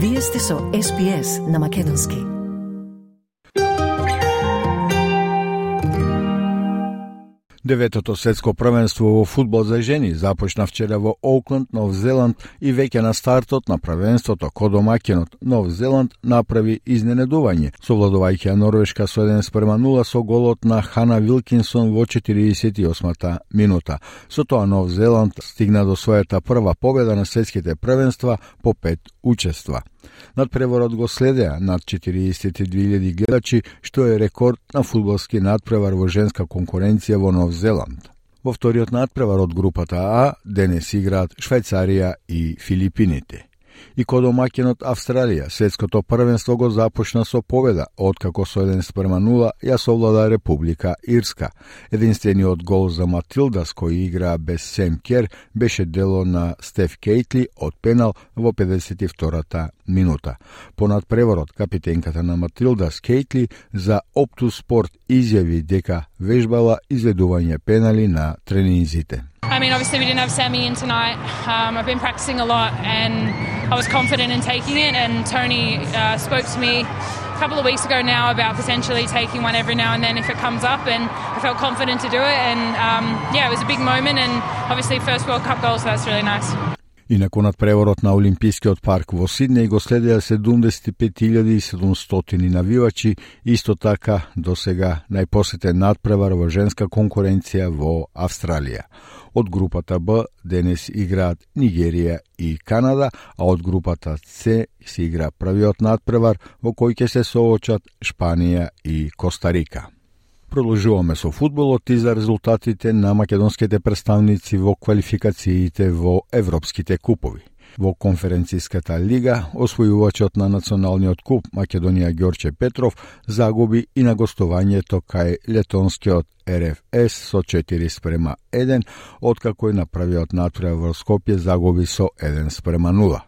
Вие сте со SPS на Македонски. Деветото светско првенство во фудбал за жени започна вчера во Окленд, Нов Зеланд и веќе на стартот на првенството ко домакинот Нов Зеланд направи изненедување, совладувајќи ја Норвешка со 1 спрема 0 со голот на Хана Вилкинсон во 48-та минута. Со тоа Нов Зеланд стигна до својата прва победа на светските првенства по пет учества. Надпреварот го следеа над 42.000 гледачи, што е рекорд на фудбалски надпревар во женска конкуренција во Нов Зеланд. Во вториот надпревар од групата А денес играат Швајцарија и Филипините и код домакинот Австралија. Светското првенство го започна со победа, откако со 1 спрема 0 ја совлада Република Ирска. Единствениот гол за Матилдас, кој игра без Сем Кер, беше дело на Стеф Кейтли од пенал во 52-та минута. Понад преворот, капитенката на Матилдас Кейтли за Оптус Спорт изјави дека I mean, obviously we didn't have Sammy in tonight. Um, I've been practicing a lot and I was confident in taking it and Tony uh, spoke to me a couple of weeks ago now about potentially taking one every now and then if it comes up and I felt confident to do it and um, yeah, it was a big moment and obviously first World Cup goal so that's really nice. Инаку над преворот на Олимпискиот парк во Сиднеј го следеа 75.700 навивачи, исто така до сега најпосетен надпревар во женска конкуренција во Австралија. Од групата Б денес играат Нигерија и Канада, а од групата С се игра првиот надпревар во кој ќе се соочат Шпанија и Костарика. Продолжуваме со фудбалот и за резултатите на македонските представници во квалификациите во европските купови. Во Конференцијската лига, освојувачот на националниот куп Македонија Ѓорче Петров загуби и на гостувањето кај летонскиот РФС со 4 спрема 1, откако и направиот првиот во Скопје загуби со 1 спрема 0.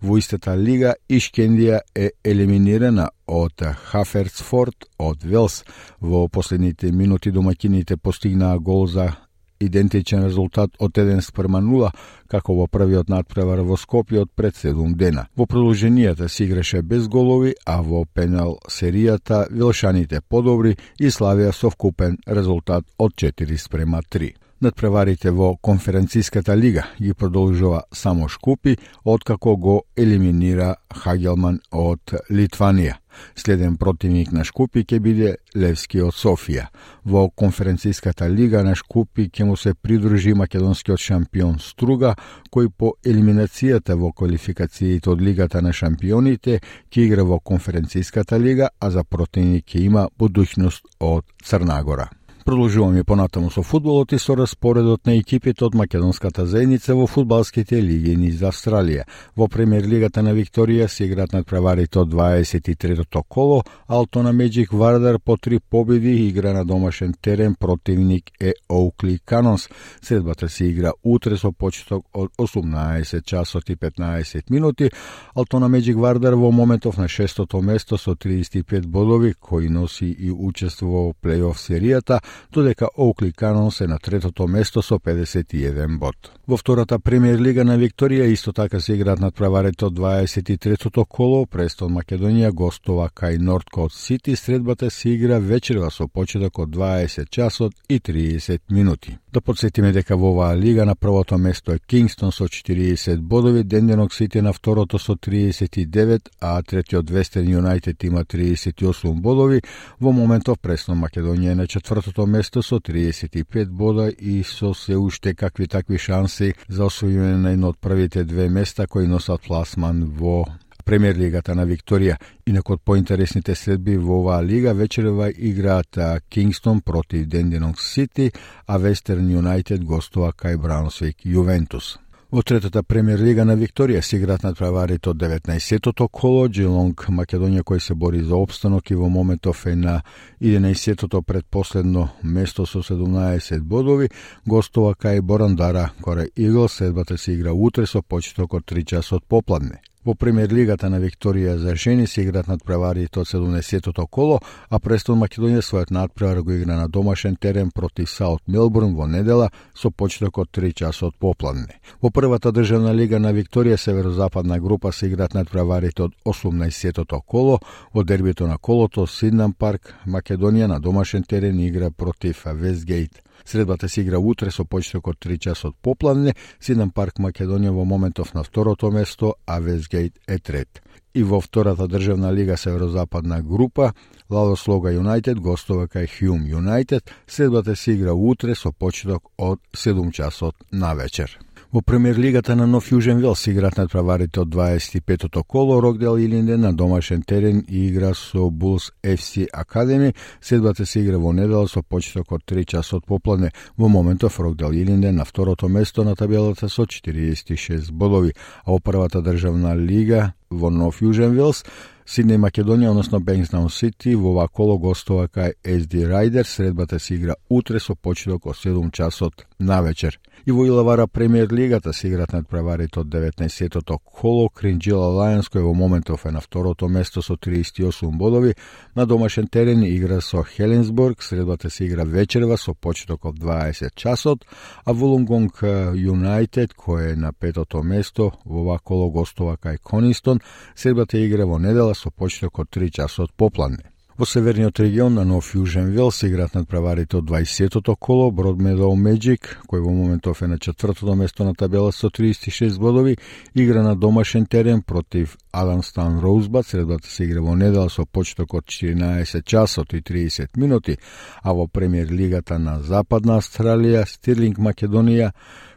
Во истата лига Ишкендија е елиминирана од Хаферцфорд од Велс. Во последните минути домакините постигнаа гол за идентичен резултат од 1 спрема 0, како во првиот надпревар во Скопје од пред 7 дена. Во продолженијата се играше без голови, а во пенал серијата Вилшаните подобри и славија со вкупен резултат од 4 спрема 3. Надпреварите во конференциската лига ги продолжува само Шкупи, откако го елиминира Хагелман од Литванија. Следен противник на Шкупи ќе биде Левски од Софија. Во конференцијската лига на Шкупи ќе му се придружи македонскиот шампион Струга, кој по елиминацијата во квалификациите од Лигата на шампионите ќе игра во конференцијската лига, а за противник ќе има будуќност од Црнагора. Продолжуваме понатаму со фудбалот и со распоредот на екипите од македонската заедница во фудбалските лиги низ Австралија. Во премиер лигата на Викторија се играат надпреварите од 23-то коло, Алтона Меджик Вардар по три победи игра на домашен терен, противник е Оукли Канонс. Средбата се игра утре со почеток од 18 часот и 15 минути. Алтона Меджик Вардар во моментов на шестото место со 35 бодови, кои носи и учество во плейоф серијата, додека Оукли Канон се на третото место со 51 бод. Во втората премиер лига на Викторија исто така се играат надпреварите од 23-тото коло, Престон Македонија гостува кај Нордкот Сити, средбата се игра вечерва со почеток од 20 часот и 30 минути. Да подсетиме дека во оваа лига на првото место е Кингстон со 40 бодови, Денденок Сити на второто со 39, а третиот Вестерн Юнайтед има 38 бодови. Во моментов Престон Македонија е на четвртото место со 35 бода и со се уште какви такви шанси за освојување на едно од првите две места кои носат пласман во премиер лигата на Викторија. Инаку од поинтересните следби во оваа лига вечерва играат Кингстон против Денденок Сити, а Вестерн Юнайтед гостува кај Браунсвик Јувентус. Во третата премиер лига на Викторија се играат надпреварите од 19-тото коло, Джилонг Македонија кој се бори за обстанок и во моментов е на 11-тото предпоследно место со 17 бодови, гостува кај Борандара, Кора Игл, седбата се игра утре со почеток од 3 часот попладне. Во премиер лигата на Викторија за жени се играат надпреварите од 70-тото коло, а Престон Македонија својот надпревар го игра на домашен терен против Саут Мелбурн во недела со почеток од 3 часот попладне. Во првата државна лига на Викторија северозападна група се играат надпреварите од 18-тото коло, во дербито на колото Сиднам Парк Македонија на домашен терен игра против Вестгейт. Средбата се игра утре со почеток од 3 часот попладне, Сидан Парк Македонија во моментов на второто место, а Вестгейт е трет. И во втората државна лига Северозападна група, Лалос Лога Юнайтед гостува кај Хјум Юнайтед, средбата се игра утре со почеток од 7 часот на вечер. Во премиер лигата на Нов Јужен Велс играт играат надпреварите од 25-тото коло, Рокдел Илинде на домашен терен и игра со Булс FC Академи. Седбата се игра во недела со почеток од 3 часот попладне. Во моментов Рокдел Илинде на второто место на табелата со 46 бодови, а во првата државна лига во Нов Јужен Велс Сиднеј Македонија, односно Бенкстаун Сити, во ова коло гостува кај SD Райдер, средбата се игра утре со почеток од 7 часот на вечер. И во Илавара премиер лигата се играт над праварите од 19-тото коло, Кринджил Алајанс кој во моментов е на второто место со 38 бодови, на домашен терен игра со Хеленсбург, средбата се игра вечерва со почеток од 20 часот, а Волунгонг Юнайтед кој е на петото место во ова коло гостува кај Конистон, средбата игра во недела со почеток од 3 часот попладне. Во северниот регион на Нов Јужен Вел се играат над праварите од 20-тото коло, Брод Медоу Меджик, кој во моментов е на четвртото место на табела со 36 бодови, игра на домашен терен против Адамстан Роузбат, средбата се игра во недела со почеток од 14 часот и 30 минути, а во премиер лигата на Западна Австралија, Стирлинг Македонија,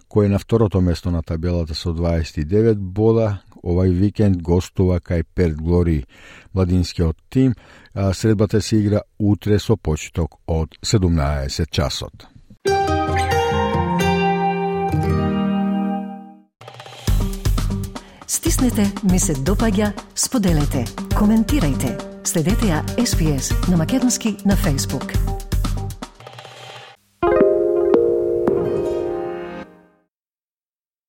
кој е на второто место на табелата со 29 бода, овај викенд гостува кај Перт Глори. Младинскиот тим а, средбата се игра утре со почеток од 17 часот. Стиснете, ми се допаѓа, споделете, коментирајте. Следете ја SPS на Македонски на Facebook.